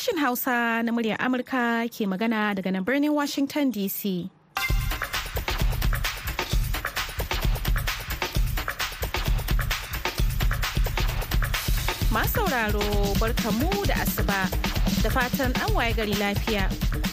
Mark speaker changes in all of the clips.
Speaker 1: Sashen Hausa na muryar Amurka ke magana daga nan birnin Washington DC. Masu sauraro barkamu da asuba da fatan an waye gari lafiya.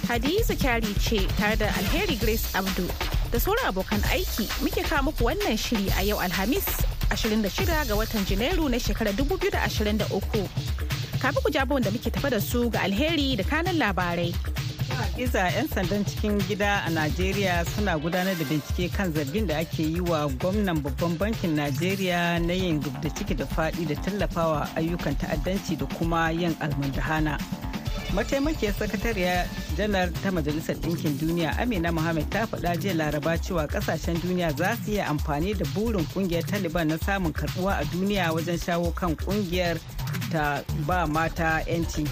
Speaker 1: Hadiza kyari ce tare da Alheri Grace Abdu da sauran abokan aiki muke kawo muku wannan shiri a yau Alhamis 26 ga watan Janairu na shekarar 2023. Kafin ku jabon da muke tafa da su ga alheri da kanan labarai.
Speaker 2: Iza 'yan sandan cikin gida a Najeriya suna gudanar da bincike kan zargin da ake yi wa gwamnan babban bankin Najeriya na yin da ciki da faɗi da tallafawa ayyukan ta'addanci da kuma yin almundahana. mataimakiyar sakatariya janar ta majalisar ɗinkin duniya amina mohammed ta faɗa jiya laraba cewa ƙasashen duniya za su iya amfani da burin ƙungiyar taliban na samun karɓuwa a duniya wajen shawo kan ƙungiyar ta ba mata 'yanci.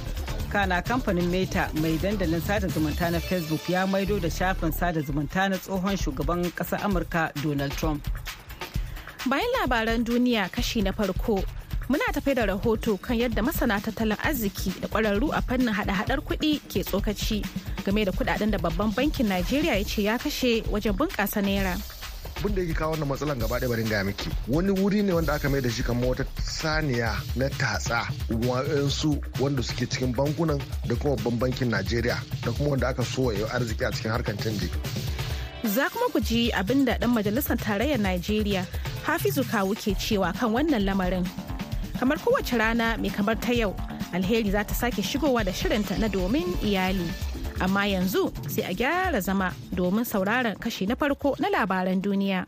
Speaker 2: Kana kamfanin meta mai dandalin sada zumunta na facebook ya maido da shafin sada zumunta na tsohon shugaban ƙasar amurka donald trump.
Speaker 1: Bayan labaran duniya kashi na farko muna tafe da rahoto kan yadda masana tattalin arziki da kwararru a fannin hada-hadar kuɗi ke tsokaci game da kuɗaɗen da babban bankin najeriya ya ce ya kashe wajen bunƙasa naira.
Speaker 3: Abin da yake kawo wannan matsalan gaba ɗaya barin gaya miki. Wani wuri ne wanda aka mai da shi kamar wata saniya na tatsa wa'ansu wanda suke cikin bankunan da kuma babban bankin najeriya da kuma wanda aka so ya arziki a cikin harkar canji.
Speaker 1: Za kuma ku ji abin da dan majalisar tarayyar najeriya hafizu kawu ke cewa kan wannan lamarin. Kamar kowace rana mai kamar ta yau alheri za ta sake shigowa da shirinta na domin iyali. Amma yanzu sai a gyara zama domin sauraron kashi na farko na labaran duniya.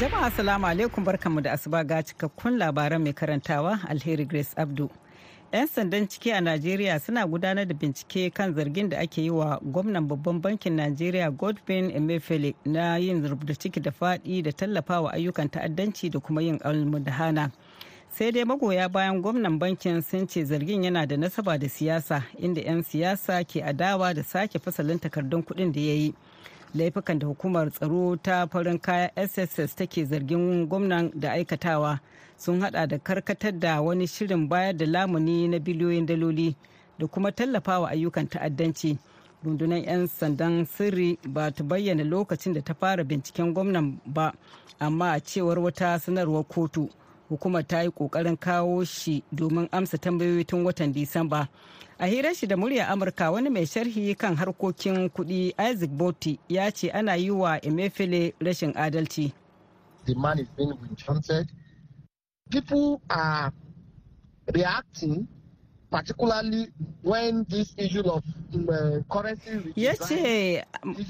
Speaker 2: Jama'a salamu alaikum barkanmu da asuba ga cikakkun labaran mai karantawa alheri grace abdu. 'yan sandan ciki a najeriya suna gudanar da bincike kan zargin da ake yi wa gwamnan babban bankin najeriya godwin emefiele na yin rubuta ciki da faɗi da tallafawa ayyukan ta'addanci da kuma yin almudahana. Sai dai magoya bayan gwamnan bankin sun ce zargin yana da nasaba da siyasa inda 'yan siyasa ke adawa da sake fasalin takardun kuɗin da ya yi. Laifukan da hukumar tsaro ta farin kaya sss take zargin gwamnan da aikatawa sun hada da karkatar da wani shirin bayar da lamuni na biliyoyin daloli da kuma tallafawa ayyukan ta'addanci. Rundunar 'yan sandan sirri ba ta bayyana lokacin da ta fara binciken gwamnan ba amma a cewar wata sanarwar kotu. Hukumar ta yi ƙoƙarin kawo shi domin amsa tambayoyi tun watan disamba. A hirar shi da murya amurka wani mai sharhi kan harkokin kuɗi isaac botti ya ce ana yi wa emefiele rashin adalci.
Speaker 4: The man is being people are reacting particularly when this issue of uh, currency
Speaker 2: ya ce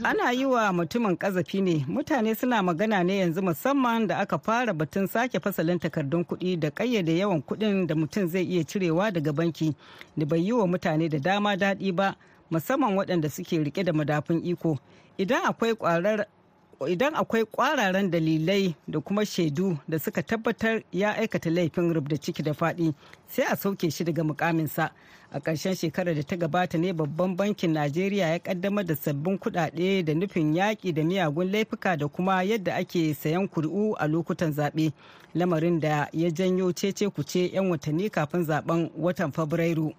Speaker 2: ana yi wa mutumin kazafi ne. Mutane suna magana ne yanzu musamman da aka fara batun sake fasalin takardun kuɗi da ƙayyade yawan kuɗin da mutum zai iya cirewa daga banki. Da bai yi wa mutane da dama daɗi ba musamman waɗanda suke riƙe da madafun iko. Idan akwai ƙwarar idan akwai kwararan dalilai da kuma shaidu da suka tabbatar ya aikata laifin rubda ciki da faɗi sai a sauke shi daga mukaminsa. A ƙarshen shekarar da ta gabata ne babban bankin najeriya ya kaddamar da sabbin kuɗaɗe da nufin yaƙi da miyagun laifuka da kuma yadda ake sayan kuri'u a lokutan zaɓe. Lamarin da ya janyo cece kuce 'yan watanni kafin zaɓen watan fabrairu.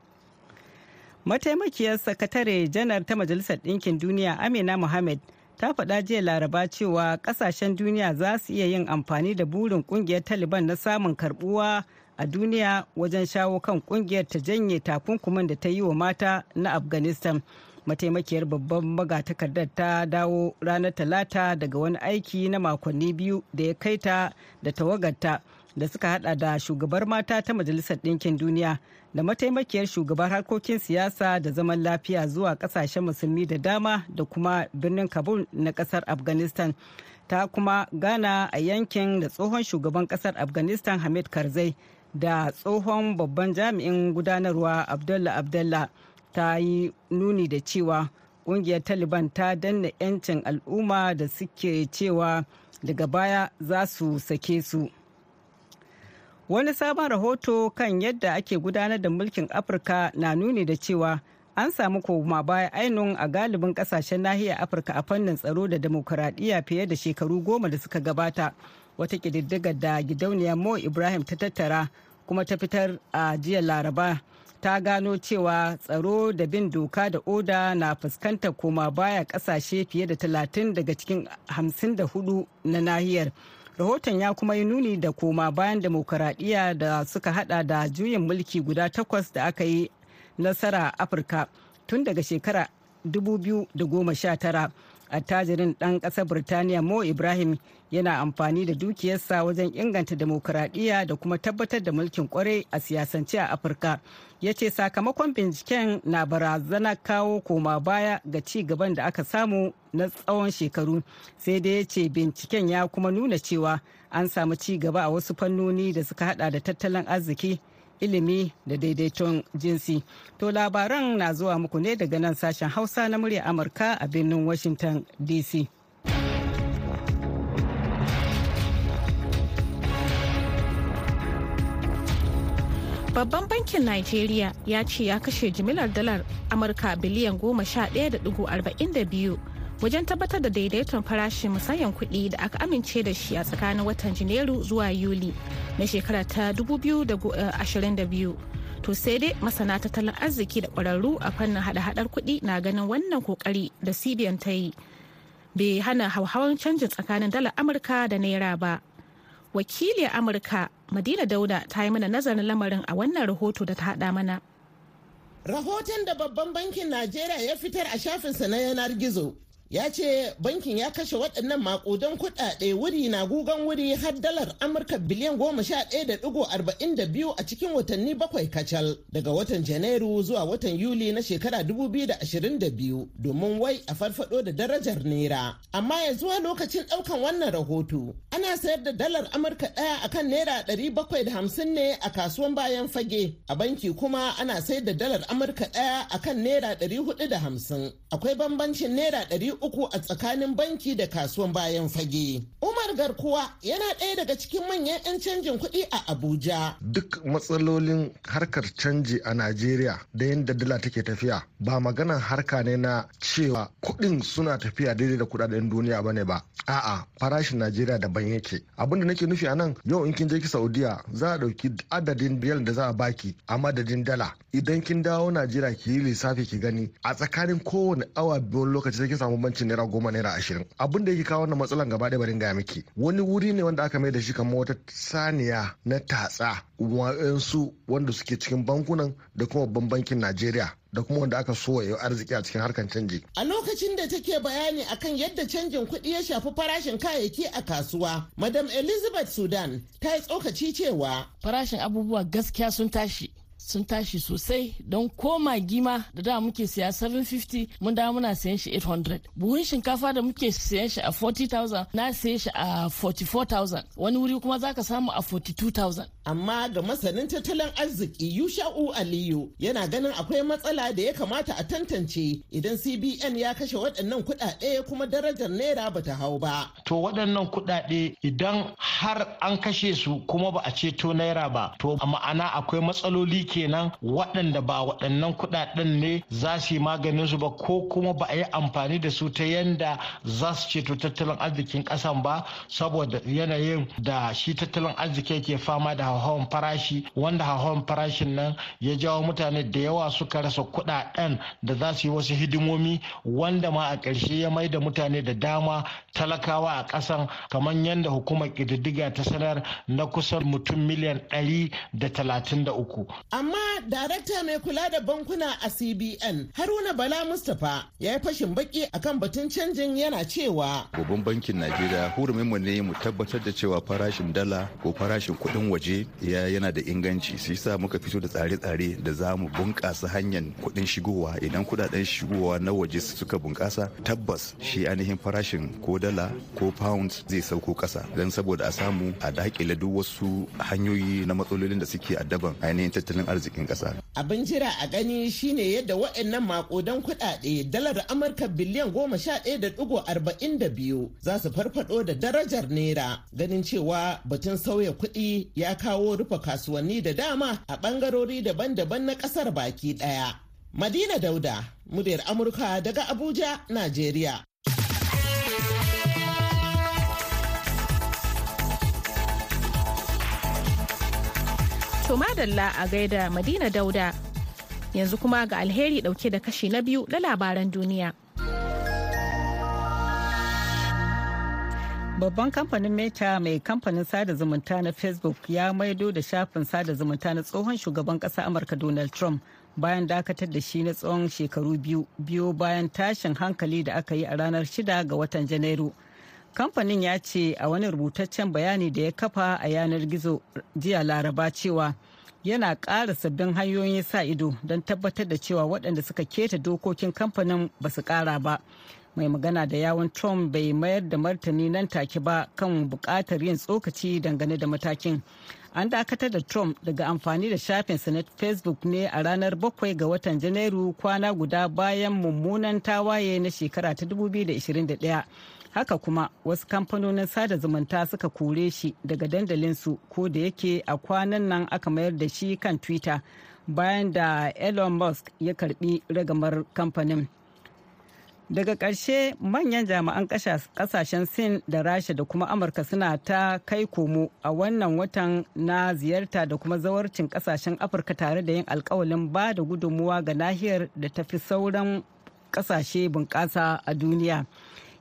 Speaker 2: Mataimakiyar sakatare janar ta majalisar ɗinkin duniya amina mohammed ta faɗa jiya laraba cewa ƙasashen duniya za su iya yin amfani da burin ƙungiyar taliban na samun karbuwa a duniya wajen shawo kan ƙungiyar ta janye takunkumin da ta yi wa mata na afghanistan. Mataimakiyar babban magatakardar ta dawo ranar talata daga wani aiki na makonni biyu da ya kai ta da tawagarta da suka hada da shugabar mata ta majalisar ɗinkin duniya. Da mataimakiyar shugabar harkokin siyasa da zaman lafiya zuwa ƙasashen musulmi da dama da kuma birnin kabul na ƙasar afghanistan. Ta kuma gana a yankin da tsohon shugaban ƙasar afghanistan hamid karzai da tsohon babban jami'in gudanarwa abdullah abdullah ta yi nuni da cewa ƙungiyar taliban ta danna 'yancin al'umma da suke cewa daga baya za su sake su. Wani sabon rahoto kan yadda ake gudanar da mulkin afirka na nuni da cewa an samu koma baya ainun a galibin ƙasashen nahiyar afirka a fannin tsaro da demokuraɗiyya fiye da shekaru goma da suka gabata. Wata ƙididdigar da gidauniyar mo ibrahim ta tattara kuma ta fitar a jiya laraba ta gano cewa tsaro da bin doka da oda na fuskantar koma baya ƙasashe fiye da 30 daga cikin 54 na nahiyar. Rahoton ya kuma yi nuni da koma bayan demokaradiyya da suka hada da juyin mulki guda takwas da aka yi nasara afirka tun daga shekara 2019 attajirin ɗan ƙasar birtaniya mo ibrahim yana amfani da dukiyarsa wajen inganta demokuraɗiyya da kuma tabbatar da mulkin ƙwarai a siyasance a afirka. Ya ce sakamakon binciken na barazana kawo koma baya ga ci gaban da aka samu na tsawon shekaru. Sai dai ya ce binciken ya kuma nuna cewa an samu ci gaba a wasu fannoni da suka hada da tattalin arziki ilimi da daidaiton jinsi. To labaran na zuwa muku ne daga nan sashen Hausa na murya Amurka a birnin Washington DC.
Speaker 1: Babban bankin Najeriya ya ce ya kashe jimilar dalar Amurka biliyan 11.42 wajen tabbatar da daidaiton farashin musayan kuɗi da aka amince da shi a tsakanin watan janairu zuwa yuli na shekara ta 2022 to sai dai masana tattalin arziki da ƙwararru a fannin hada-hadar kuɗi na ganin wannan ƙoƙari da cbn ta yi bai hana hauhawan canjin tsakanin dalar amurka da naira ba. Wakiliyar amurka madina dauda ta yi mana nazarin lamarin a wannan rahoto da ta hada mana.
Speaker 5: Rahoton da babban bankin najeriya ya fitar a shafinsa na yanar gizo ya ce bankin ya kashe waɗannan makudan kuɗaɗe wuri na gugan wuri har dalar amurka biliyan goma sha ɗaya da ɗigo arba'in da biyu a cikin watanni bakwai kacal daga watan janairu zuwa watan yuli na shekara dubu biyu da ashirin da biyu domin wai a farfado da darajar naira. Amma ya zuwa lokacin ɗaukan wannan rahoto ana sayar da dalar amurka ɗaya akan naira ɗari bakwai da hamsin ne a kasuwan bayan fage. A banki kuma ana sayar da dalar amurka ɗaya akan naira ɗari huɗu da hamsin. Akwai bambancin naira ɗari uku a tsakanin banki da kasuwan bayan fage. Umar Garkuwa yana ɗaya daga cikin manyan 'yan canjin kuɗi a Abuja.
Speaker 3: Duk matsalolin harkar canji a Najeriya da yadda dala take tafiya ba maganan harka ne na cewa kuɗin suna tafiya daidai da kuɗaɗen duniya ba ne ba. A'a farashin Najeriya daban yake. Abin da nake nufi a nan yau in kin je ki Saudiya za a ɗauki adadin biyar da za a baki a madadin dala. Idan kin dawo Najeriya ki yi lissafi ki gani a tsakanin kowane awa biyun lokaci sai ki samu bambancin naira goma naira ashirin abin da yake kawo wannan matsalan gaba ɗaya barin gaya miki wani wuri ne wanda aka mai da shi kamar wata saniya na tatsa wa'ansu wanda suke cikin bankunan da kuma babban bankin najeriya da kuma wanda aka so ya arziki a cikin harkar canji.
Speaker 5: A lokacin da take bayani akan yadda canjin kuɗi ya shafi farashin kayayyaki a kasuwa, Madam Elizabeth Sudan ta yi tsokaci cewa
Speaker 6: farashin abubuwa gaskiya sun tashi. Sun tashi sosai. Don ko magi ma da da muke siya 750 mun da muna sayan shi 800 buhun shinkafa da muke sayan shi a 40,000 na saye shi a 44,000 wani wuri kuma zaka samu a 42,000
Speaker 5: amma ga masanin tattalin arziki yusha'u aliyu yana ganin akwai matsala da ya kamata a tantance idan cbn ya kashe waɗannan kuɗaɗe kuma darajar naira bata hau ba.
Speaker 7: To waɗannan kuɗaɗe idan har an kashe su kuma ba a ceto naira ba to ma'ana akwai matsaloli kenan waɗanda ba waɗannan kuɗaɗen ne za su yi maganin su ba ko kuma ba a yi amfani da su ta yanda za su ceto tattalin arzikin ƙasan ba saboda yanayin da shi tattalin arziki yake fama da hauhawan farashi wanda hauhawan farashin nan ya jawo mutane da yawa suka rasa kuɗaɗen da za su yi wasu hidimomi wanda ma a ƙarshe ya mai da mutane da dama talakawa a ƙasan kamar yadda hukumar ƙididdiga ta sanar na kusan mutum miliyan ɗari da talatin da uku.
Speaker 5: Amma darakta mai kula da bankuna a CBN Haruna Bala Mustapha ya yi fashin baki akan batun canjin yana cewa.
Speaker 8: Babban bankin Najeriya hurumin mu ne mu tabbatar da cewa farashin dala ko farashin kuɗin waje ya yana da inganci su yasa muka fito da tsare-tsare da za mu bunƙasa hanyar kuɗin shigowa idan kuɗaɗen shigowa na waje suka bunƙasa tabbas shi ainihin farashin ko dala ko pound zai sauko ƙasa don saboda a samu a daƙile duk wasu hanyoyi na matsalolin da suke addaban ainihin tattalin arzikin ƙasa.
Speaker 5: Abin jira a gani shine yadda waɗannan makudan kuɗaɗe dalar Amurka biliyan goma sha ɗaya da ɗigo arba'in da biyu za su farfaɗo da darajar naira ganin cewa batun sauya kuɗi ya kawo rufe kasuwanni da dama a ɓangarori daban-daban na ƙasar baki ɗaya. Madina Dauda, muryar Amurka daga Abuja, Najeriya.
Speaker 1: To madalla a gaida Madina Dauda. Yanzu kuma ga alheri ɗauke da kashi na biyu na labaran duniya.
Speaker 2: Babban kamfanin Meta mai kamfanin sada zumunta na Facebook ya maido da shafin sada zumunta na tsohon shugaban ƙasa Amurka Donald Trump bayan dakatar da shi na tsawon shekaru biyu biyu bayan tashin hankali da aka yi a ranar 6 ga watan Janairu. Kamfanin ya ce a wani rubutaccen bayani da ya kafa a yanar gizo jiya laraba cewa yana ƙara sabbin hanyoyin sa ido don tabbatar da cewa waɗanda suka keta dokokin kamfanin ba su ƙara ba. mai magana da yawon trump bai mayar da martani nan take ba kan buƙatar yin tsokaci dangane da matakin an dakatar da trump daga amfani da shafinsa na facebook ne a ranar 7 ga watan janairu kwana guda bayan mummunan tawaye na shekara ta 2021 haka kuma wasu kamfanonin sada zumunta suka kore shi daga dandalinsu ko da yake a kwanan nan aka mayar da shi kan twitter bayan da elon musk ya karɓi ragamar kamfanin. Daga ƙarshe manyan jami'an ƙasashen sin da rasha da kuma amurka suna ta kai komo a wannan watan na ziyarta da kuma zawarcin ƙasashen afirka tare da yin alkawalin ba da gudunmuwa ga nahiyar da ta fi sauran ƙasashe bunƙasa a duniya.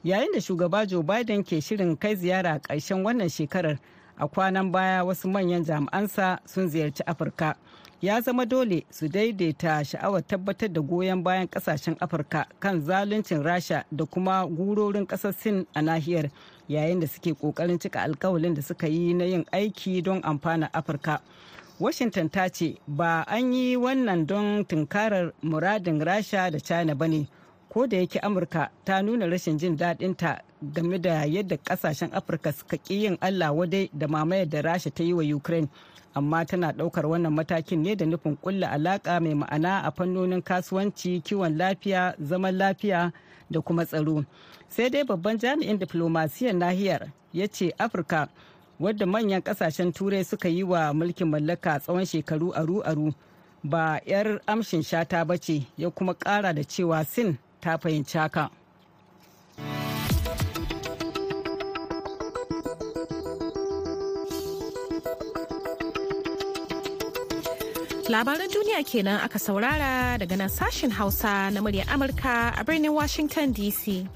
Speaker 2: Yayin da shugaba joe biden ke shirin kai ziyara a ƙarshen wannan shekarar a kwanan baya wasu manyan jami'ansa sun ziyarci afirka. Ya zama dole su daidaita sha'awar tabbatar da goyon bayan ƙasashen afirka kan zaluncin rasha da kuma gurorin ƙasar sin a nahiyar yayin da suke ƙoƙarin cika alkawalin da suka yi na yin aiki don amfana afirka. Washington ta ce ba an yi wannan don tunkarar muradin rasha da china ba ne. Ko da yake amurka ta nuna rashin jin daɗinta game da yadda ƙasashen afirka suka ƙi yin allah wadai da mamayar da rasha ta yi wa ukraine. Amma tana ɗaukar wannan matakin ne da nufin kulla alaƙa mai ma'ana a fannonin kasuwanci kiwon lafiya zaman lafiya da kuma tsaro. Sai dai babban jami'in diflomasiyyar nahiyar ya ce afirka wadda manyan ƙasashen turai suka yi wa mulkin mallaka tsawon shekaru aru-aru ba 'yar amshin shata ba ce ya kuma ƙara da cewa sin ta fahimci haka.
Speaker 1: Labaran duniya kenan aka saurara daga nan sashen Hausa na muryar Amurka a birnin Washington DC.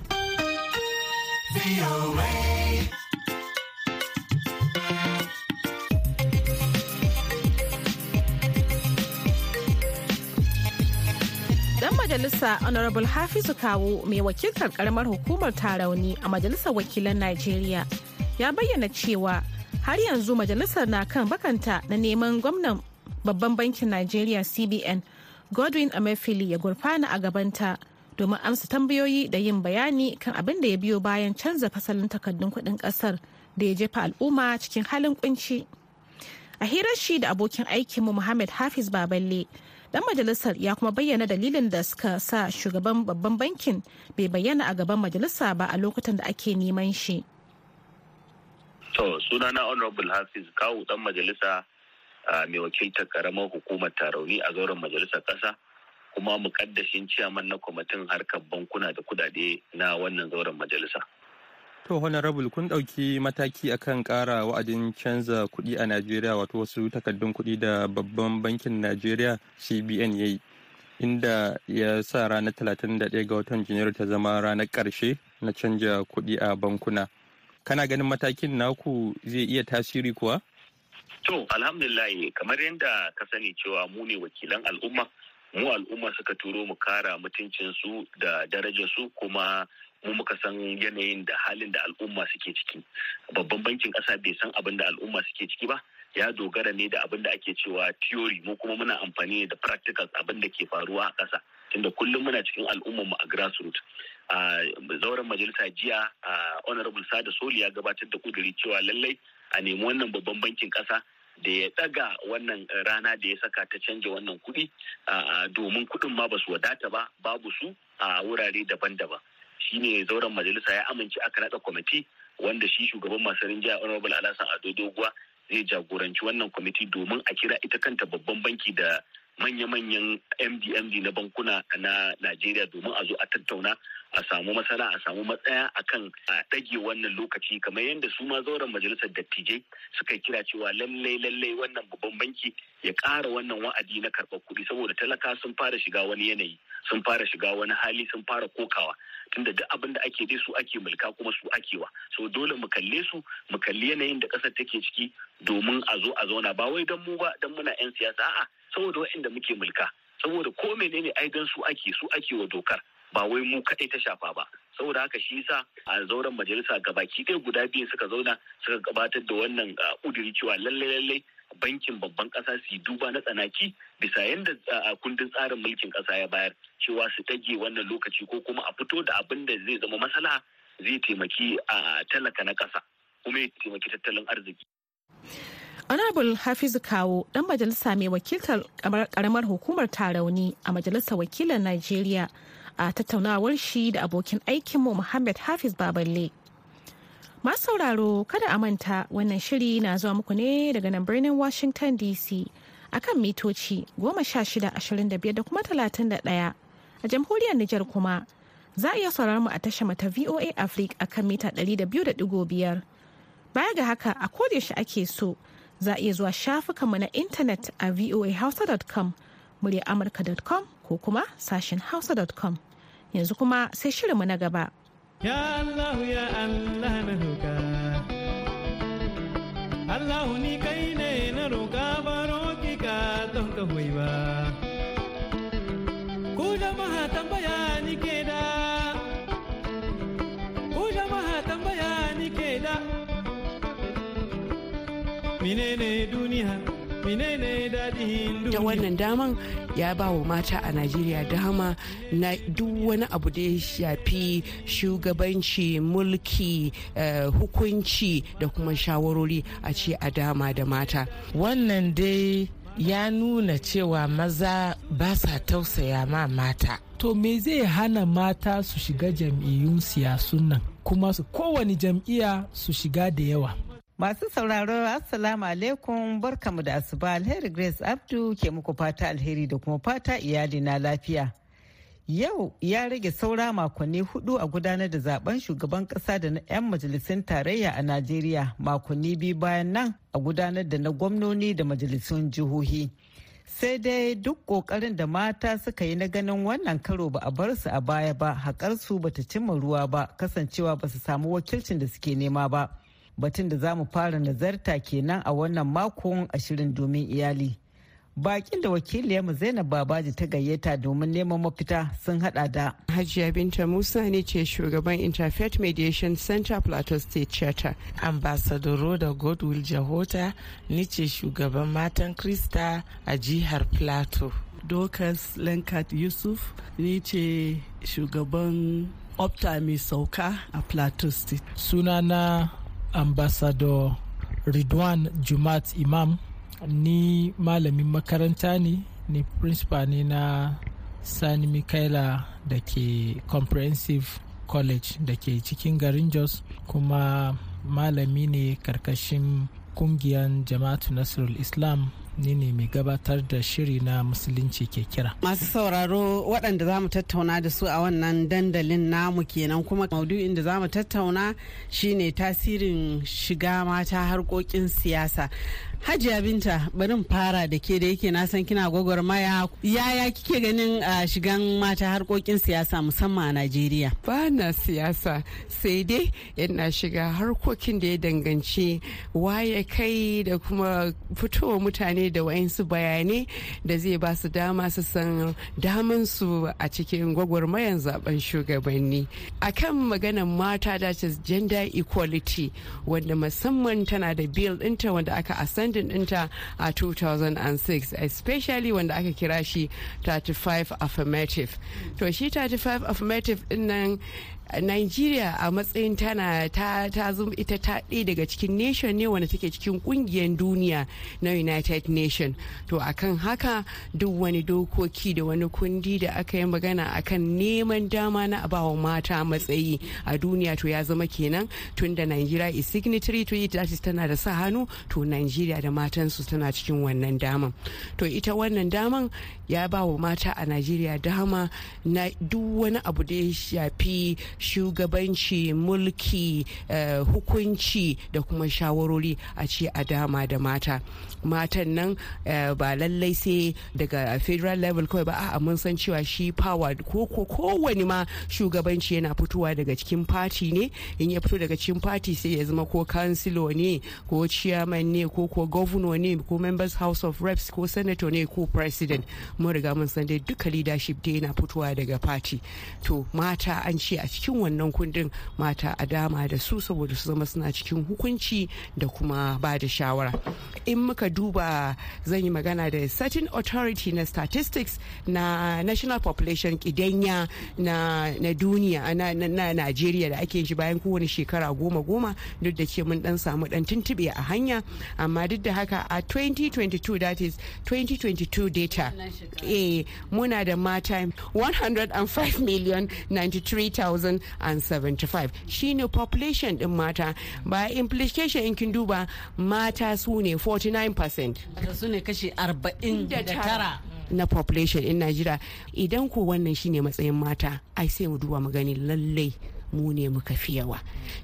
Speaker 1: Dan majalisa Honorable Hafizu Kawo mai wakiltar karamar hukumar tarauni a Majalisar Wakilan Najeriya ya bayyana cewa har yanzu majalisar na kan bakanta na neman gwamnan babban bankin Najeriya CBN Godwin Emefiele ya gurfana a gabanta domin amsa tambayoyi da yin bayani kan abin da ya biyo bayan canza fasalin takardun kuɗin ƙasar da ya jefa al'umma cikin halin kunci. A hirar shi da abokin aikinmu Muhammad Hafiz Baballe, dan majalisar ya kuma bayyana dalilin da suka sa shugaban babban bankin bai bayyana a gaban majalisa ba a lokutan da ake neman shi.
Speaker 9: To, sunana Honorable Hafiz Kawu dan majalisa mai wakiltar karamar hukumar tarauni a zauren majalisar ƙasa kuma mukaddashin ciyaman na kwamitin harkar bankuna da kudade na wannan zauren majalisa.
Speaker 10: To honorable kun ɗauki mataki akan ƙara wa'adin canza kuɗi a Najeriya wato wasu takardun kuɗi da babban bankin Najeriya CBN ya yi inda ya sa ranar 31 ga watan Janairu ta zama ranar ƙarshe na canja kuɗi a bankuna. Kana ganin matakin naku zai iya tasiri kuwa?
Speaker 9: To, alhamdulillah kamar yadda ka sani cewa mu ne wakilan al'umma, mu al'umma suka turo mu kara mutuncinsu da darajarsu kuma mu muka san yanayin da halin da al'umma suke ciki. Babban bankin ƙasa bai san abin da al'umma suke ciki ba, ya dogara ne da abin da ake cewa theory mu kuma muna amfani da practicals abin da ke faruwa a ƙasa. Tunda kullum muna cikin al'ummar mu a grassroots. a zauren majalisa jiya a honorable sada soli ya gabatar da kuduri cewa lallai a nemi wannan babban bankin kasa da ya daga wannan rana da ya saka ta canja wannan kuɗi domin kuɗin ma ba su wadata ba babu su a wurare daban-daban shine zauren majalisa ya amince aka naɗa kwamiti wanda shi shugaban masu rinjaya honorable alasan ado doguwa zai jagoranci wannan kwamiti domin a kira ita kanta babban banki da manya-manyan md-md na bankuna na najeriya domin a zo a tattauna a samu masana a samu matsaya akan a ɗage wannan lokaci. Kamar yadda su ma zauren majalisar dattijai suka kira cewa lallai lallai wannan babban banki ya ƙara wannan wa'adi na karɓar kuɗi saboda talaka sun fara shiga wani yanayi sun fara shiga wani hali sun fara kokawa. Tunda duk abin da ake dai su ake mulka kuma su akewa so dole mu kalle su mu kalli yanayin da ƙasar take ciki domin a zo a zauna. Ba wai don mu ba don muna 'yan siyasa. A'a saboda waɗanda muke mulka saboda ko menene ai don su ake su ake wa dokar ba wai mu kaɗai ta shafa ba saboda haka shi yasa a zauren majalisa gabaki ɗaya guda biyu suka zauna suka gabatar da wannan ƙuduri cewa lalle lalle bankin babban ƙasa su duba na tsanaki bisa yadda kundin tsarin mulkin ƙasa ya bayar cewa su tage wannan lokaci ko kuma a fito da abin da zai zama masala zai taimaki a talaka na ƙasa kuma ya taimaki tattalin arziki.
Speaker 1: Honorable hafizu kawo dan majalisa mai wakiltar karamar hukumar tarauni a majalisar wakilan najeriya a tattaunawar shi da abokin aikinmu Muhammad Hafiz Baballe. Masu sauraro kada a manta wannan shiri na zuwa muku ne daga nan birnin Washington DC akan mitoci 1625 da kuma 31 a jamhuriyar Nijar kuma za a iya sauraron mu a tashar mata VOA Africa akan mita 200.5 baya ga haka a yaushe ake so za a iya zuwa shafukanmu na intanet a voahausa.com muryar amurka.com ko kuma sashen hausa.com yanzu kuma sai shirinmu na gaba.
Speaker 11: Ya Allah ya Allah na roƙa. Allah ni kai ne na roƙa baro ki ka don ka ba. Menene duniya?
Speaker 12: ta wannan daman ya ba wa mata a najeriya dama na duk wani abu da ya shafi shugabanci mulki uh, hukunci da kuma shawarori a ce a dama da mata.
Speaker 13: Wannan dai ya nuna cewa maza ba sa tausaya ma mata.
Speaker 11: To me zai hana mata su shiga jam'iyyun siyasun nan? Kuma su kowane jam'iyya su shiga da yawa.
Speaker 2: Masu sauraro Assalamu alaikum barkamu da asuba alheri Grace Abdu ke muku fata alheri da kuma fata iyali na lafiya. Yau ya rage saura makonni huɗu a gudanar da zaɓen shugaban kasa da na 'yan majalisun tarayya a Najeriya makonni biyu bayan nan a gudanar da na gwamnoni da majalisun jihohi. Sai dai duk ƙoƙarin da mata suka yi na ganin wannan karo ba a bar su a baya ba haƙarsu bata cimma ruwa ba kasancewa ba su samu wakilcin da suke nema ba. Batun da za mu fara nazarta kenan a wannan makon ashirin domin iyali. Bakin da wakiliyarmu Zainab Babaji ta gayyata domin neman mafita sun hada da.
Speaker 12: Hajiya Binta Musa ne ce shugaban Interfaith Mediation Center Plateau State Charter.
Speaker 13: Ambassador da Godwill Jahota ni ce shugaban matan Krista a jihar Plateau.
Speaker 14: Dokas Lenkat Yusuf ni ce shugaban Opta mai sauka a Plateau State.
Speaker 11: Sunana ambassador ridwan jumat imam. Ni malamin makaranta ne ni principal ne na sani mikaela da ke comprehensive college da ke cikin garin jos kuma malami ne ƙarƙashin ƙungiyar jama'atu nasrul islam. Ni ne mai gabatar da shiri na musulunci ke kira.
Speaker 12: Masu sauraro waɗanda za mu tattauna da su a wannan dandalin namu kenan kuma maudu'in da za mu tattauna shine tasirin shiga mata harkokin siyasa. Hajiya Binta bari fara da ke da yake na san kina gwagwarmaya yaya kike ganin a shigan mata harkokin siyasa musamman a Najeriya?
Speaker 15: Ba na siyasa sai dai yana shiga harkokin da ya danganci waye kai da kuma fitowa mutane da wayansu bayanai da zai ba su dama su san daman su a cikin gwagwarmayan zaɓen shugabanni. Akan maganan mata da gender equality wanda musamman tana da bill ɗinta wanda aka asan standing ɗinta a 2006 especially wanda aka kira shi 35 affirmative. To shi 35 affirmative ɗin nan nigeria a matsayin tana ta ta zama ita ta ɗaya daga cikin nation ne wanda take cikin ƙungiyar duniya na united nation. To akan haka duk wani dokoki da wani kundi da aka yi magana akan neman dama na abawa mata matsayi a duniya to ya zama kenan tun da nigeria is signatory to it tana da sa hannu to nigeria da matansu tana cikin wannan daman. To ita wannan daman ya ba wa mata a nigeria dama na duk wani abu da ya shafi shugabanci mulki uh, hukunci da kuma shawarori a ce a dama da mata. Matan nan uh, ba lallai sai daga federal level kawai ba. A mun san cewa shi power ko kowane ma shugabanci yana fitowa daga cikin party ne. In ya fito daga cikin party sai ya zama ko councilor ne ko chairman ne ko ko governor ne ko members house of reps ko senator ne ko president. Mun riga mun san dai duka leadership dai yana fitowa daga party. To mata an ce a cikin wannan kundin mata a dama da su saboda su zama suna cikin hukunci da kuma ba da shawara. In muka duba zan yi magana da certain authority na statistics na national population kidanya na, na duniya na, na, na najeriya da ake shi bayan kowane shekara goma goma duk da ke mun dan samu dan tuntube a hanya. Amma duk da haka a 2022 that is 2022 data eh muna da mata 105 million 93,075 shine population din mata. Ba implication in kin duba mata su ne 49%
Speaker 12: su ne kashi 49
Speaker 15: na population in Najeriya. Idan ko wannan shine matsayin mata ai sai mu duba mu gani lallai mu ne muka fi yawa.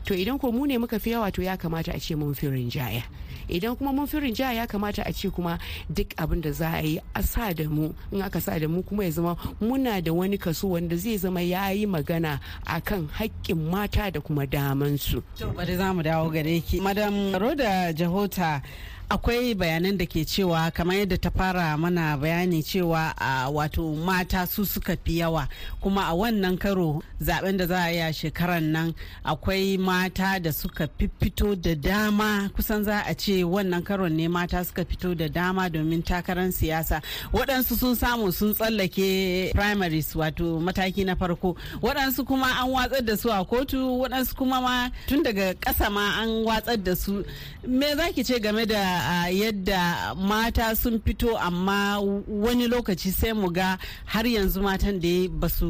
Speaker 15: To idan ko mu ne muka fi yawa to ya kamata a ce mun fi rinjaya. Idan kuma mun fi rinjaya ya kamata a ce kuma duk abin da za a yi a sa da mu in aka sa da mu kuma ya zama muna da wani kaso wanda zai zama ya yi magana akan haƙƙin mata da kuma damansu.
Speaker 12: bari za mu dawo gare ki. Madam roda jahota akwai bayanan da ke cewa kamar yadda ta fara mana bayani cewa a wato mata su suka fi yawa. Kuma a wannan karo zaɓen da za a yi a shekaran nan akwai mata da suka fito da dama. Kusan za a ce wannan karon ne mata suka fito da dama domin takarar siyasa. Waɗansu sun samu sun tsallake primaries wato mataki na farko. Waɗansu kuma an watsar da su a kotu waɗansu kuma ma tun daga ƙasa ma an watsar da su. Me za ki ce game da uh, yadda mata sun fito amma wani lokaci sai mu ga har yanzu matan da ba su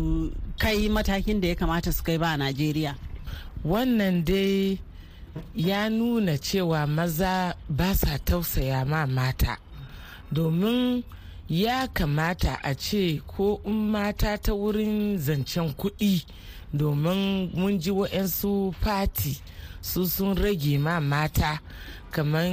Speaker 12: kai matakin da ya kamata su kai ba a najeriya.
Speaker 13: Wannan dai ya nuna cewa maza ba sa tausaya ma mata. Domin ya kamata a ce ko in mata ta wurin zancen kuɗi domin mun ji wa'yansu fati su sun rage ma mata kamar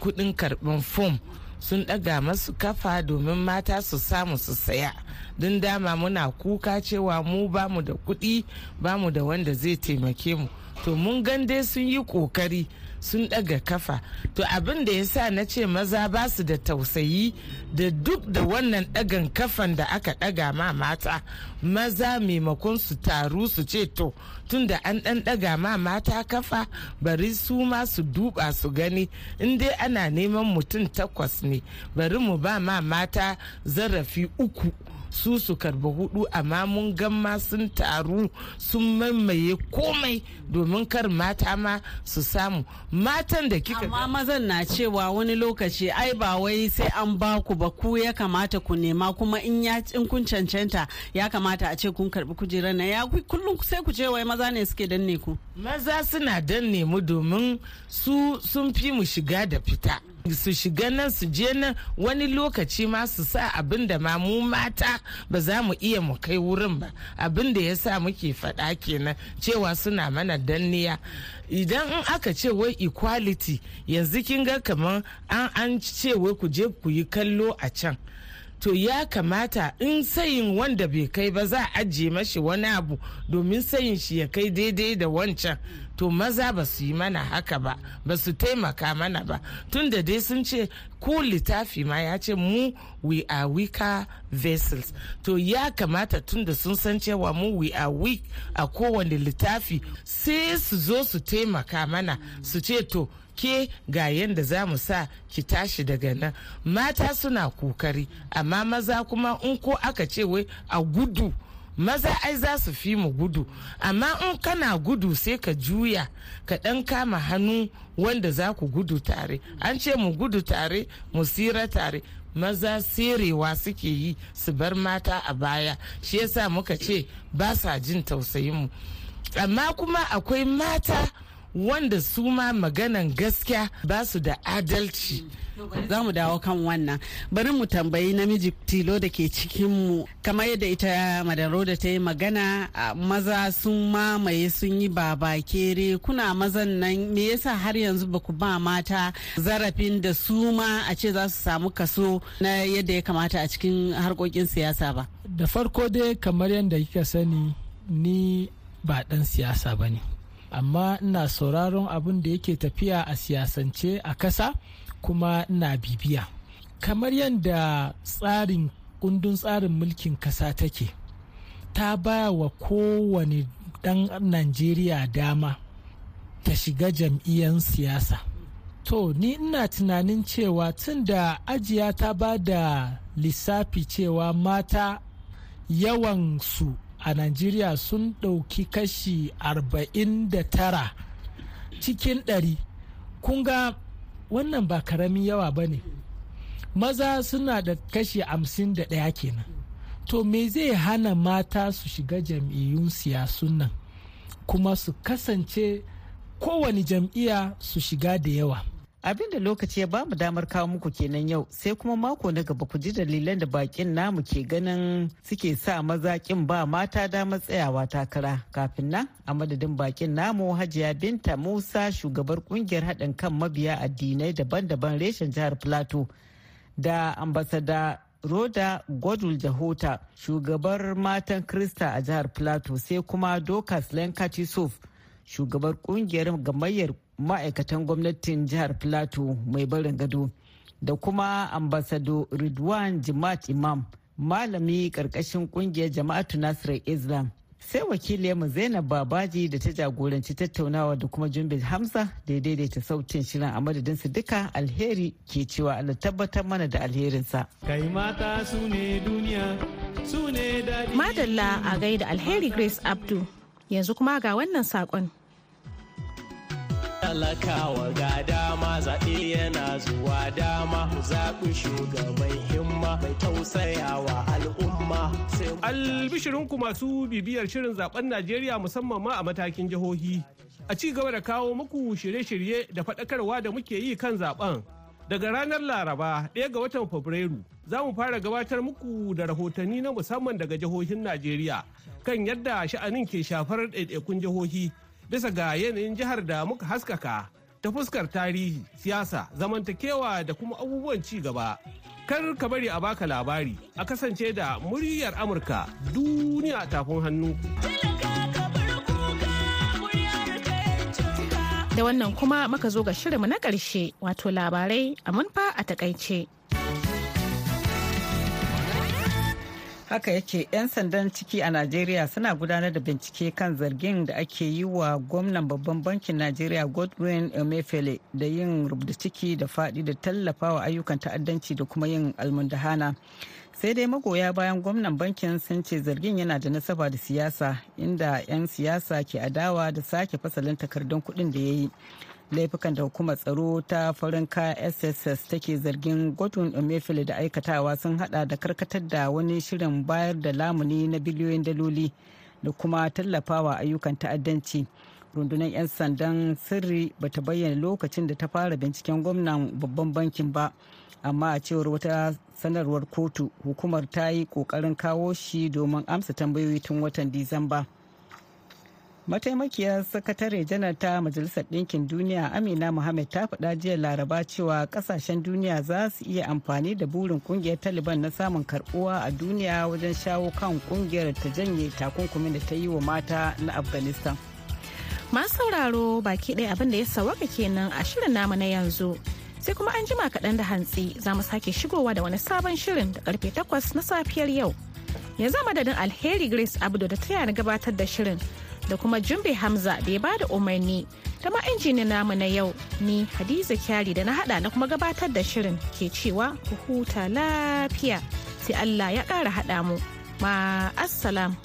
Speaker 13: kuɗin karɓan fom sun daga masu kafa domin mata su samu su saya. Don dama muna kuka cewa mu ba mu da kuɗi ba mu da wanda zai taimake mu. To mun gan dai sun yi ƙoƙari sun daga kafa. To abin da ya sa na ce maza ba su da tausayi da duk da wannan dagan kafan da aka daga ma mata maza maimakon su taru su ce to tun da an dan daga ma mata kafa bari su ma su duba su gani. In dai ana neman mutum takwas ne bari mu ba ma mata zarafi uku. Su su karɓa huɗu amma mun gamma sun taru sun mamaye komai domin kar mata ma su samu. Matan da kika
Speaker 12: amma mazan na cewa wani lokaci ai ba wai sai an ba ku ba ku ya kamata ku nema kuma in ya in kun cancanta ya kamata a ce kun karɓi kujerar na ya kullum sai ku ce wai maza ne suke danne ku?
Speaker 13: Maza suna danne mu domin su sun fi mu shiga da fita. Su shiga nan su je nan wani lokaci ma su sa abin da ma mu mata ba za mu iya mu kai wurin ba. Abin da ya sa muke faɗa kenan cewa suna mana danniya. Idan in aka ce wai equality yanzu kin ga kamar an an ce wai ku je ku yi kallo a can. To ya kamata in sayin wanda bai kai ba za a ajiye mashi wani abu domin sayin shi ya kai daidai da wancan. To maza ba su yi mana haka ba ba su taimaka mana ba. Tun da dai sun ce ko littafi ma ya ce mu we are weaker vessels. To ya kamata tun da sun san cewa mu we are weak a kowane littafi sai su zo su taimaka mana su ce to ke ga yadda za mu sa ki tashi daga nan. Mata suna ƙoƙari amma maza kuma in ko aka ce wai a gudu maza ai za su fi mu gudu. Amma in kana gudu sai ka juya ka ɗan kama hannu wanda za ku gudu tare. An ce mu gudu tare mu sira tare. Maza serewa suke yi su bar mata a baya. Shi yasa muka ce ba sa jin tausayin mu. Amma kuma akwai mata wanda su ma maganan gaskiya ba su da adalci.
Speaker 12: Za mu dawo kan wannan. Bari mu tambayi namiji tilo da ke cikinmu. Kamar yadda ita madaro da ta yi magana maza sun mamaye sun yi babakere kuna mazan nan me yasa har yanzu ba ku ba mata zarafin da su ma a ce za su samu kaso na yadda ya kamata a cikin harkokin siyasa ba?
Speaker 11: Da farko dai kamar yadda kika sani ni ba dan siyasa ba ne. Amma ina sauraron abin da yake tafiya a siyasance a kasa kuma ina bibiya. Kamar yadda tsarin kundin tsarin mulkin kasa take ta baya wa kowane dan najeriya dama ta shiga jam'iyyar siyasa. To ni ina tunanin cewa tun da ajiya ta ba da lissafi cewa mata yawan su a Najeriya sun ɗauki kashi 49 cikin 100 kun ga wannan ba ƙaramin yawa ba ne. Maza suna da kashi 51 kenan. To me zai hana mata su shiga jam'iyyun siyasun nan? Kuma su kasance kowane jam'iyya su shiga da yawa.
Speaker 2: Abin da lokaci ya ba mu damar kawo muku kenan yau sai kuma mako na gaba ku ji dalilan da bakin namu ke ganin suke sa maza kin ba mata damar tsayawa takara. Kafin nan a madadin bakin namu hajiya binta musa shugabar ƙungiyar haɗin kan mabiya addinai daban-daban reshen jihar plateau da ambasada Roda Godul Jahota shugabar matan Krista a jihar Plateau sai kuma Dokas Lenkachi Sof shugabar ƙungiyar gamayyar ma'aikatan gwamnatin jihar plateau mai barin gado da kuma ambasado ridwan jimat imam malami ƙarƙashin ƙungiyar jama'atu nasirar islam. Sai wakiliyarmu zainab babaji da ta jagoranci tattaunawa da kuma jumbe hamza da ya daidaita sautin shirin a madadinsu duka alheri ke cewa allah tabbatar mana da alherinsa.
Speaker 16: Kai mata su ne duniya su ne
Speaker 1: madalla a gaida alheri grace abdu. Yanzu kuma ga wannan saƙon.
Speaker 16: Talakawa ga dama zaɓe yana zuwa dama. Zaɓi shugaban himma mai tausayawa al'umma.
Speaker 17: Albishirinku masu bibiyar shirin zaɓen najeriya musamman ma a matakin jihohi. A ci gaba da kawo muku shirye-shirye da faɗakarwa da muke yi kan zaɓen daga ranar laraba ɗaya ga watan fabrairu za mu fara gabatar muku da rahotanni na musamman daga jihohin najeriya kan yadda sha'anin ke shafar ɗaiɗaikun jihohi. Bisa ga yanayin jihar da muka haskaka ta fuskar tarihi siyasa zamantakewa da kuma abubuwan ci gaba kar ka bari a baka labari a kasance da muryar amurka duniya tafin hannu
Speaker 1: da wannan kuma muka zo ga shirinmu na ƙarshe wato labarai a munfa a taƙaice.
Speaker 2: Haka yake 'yan sandan ciki a najeriya suna gudanar da bincike kan zargin da ake yi wa gwamnan babban bankin najeriya godwin emefiele da yin rubda ciki da faɗi da tallafawa ayyukan ta'addanci da kuma yin almundahana. Sai dai magoya bayan gwamnan bankin sun ce zargin yana da nasaba da siyasa inda 'yan siyasa ke adawa da sake fasalin takardun kuɗin da ya yi. Laifukan da hukumar tsaro ta farin sss take zargin godwin emefiele da aikatawa sun hada da karkatar da wani shirin bayar da lamuni na biliyoyin daloli da kuma tallafawa ayyukan ta'addanci rundunar 'yan sandan sirri bata bayyana lokacin da ta fara binciken gwamnan babban bankin ba amma a cewar wata sanarwar kotu hukumar ta yi ƙoƙarin kawo shi domin amsa tambayoyi tun watan disamba. Mataimakiyar sakatare janar ta majalisar ɗinkin duniya amina mohammed ta faɗa jiya laraba cewa ƙasashen duniya za su iya amfani da burin ƙungiyar taliban na samun karɓuwa a duniya wajen shawo kan ƙungiyar ta janye takunkumin da ta yi wa mata na afghanistan.
Speaker 1: Masu sauraro baki ɗaya abin da ya sawaka kenan a shirin namu na yanzu. Sai kuma an jima kaɗan da hantsi za mu sake shigowa da wani sabon shirin da ƙarfe takwas na safiyar yau. Yanzu madadin alheri grace abdu da ta na gabatar da shirin da kuma jumbe hamza da ya ba da umarni. Ta ma injinin namu na yau ni hadiza kyari da na hada na kuma gabatar da shirin ke cewa ku huta lafiya. Sai allah ya kara hada mu. Ma assalam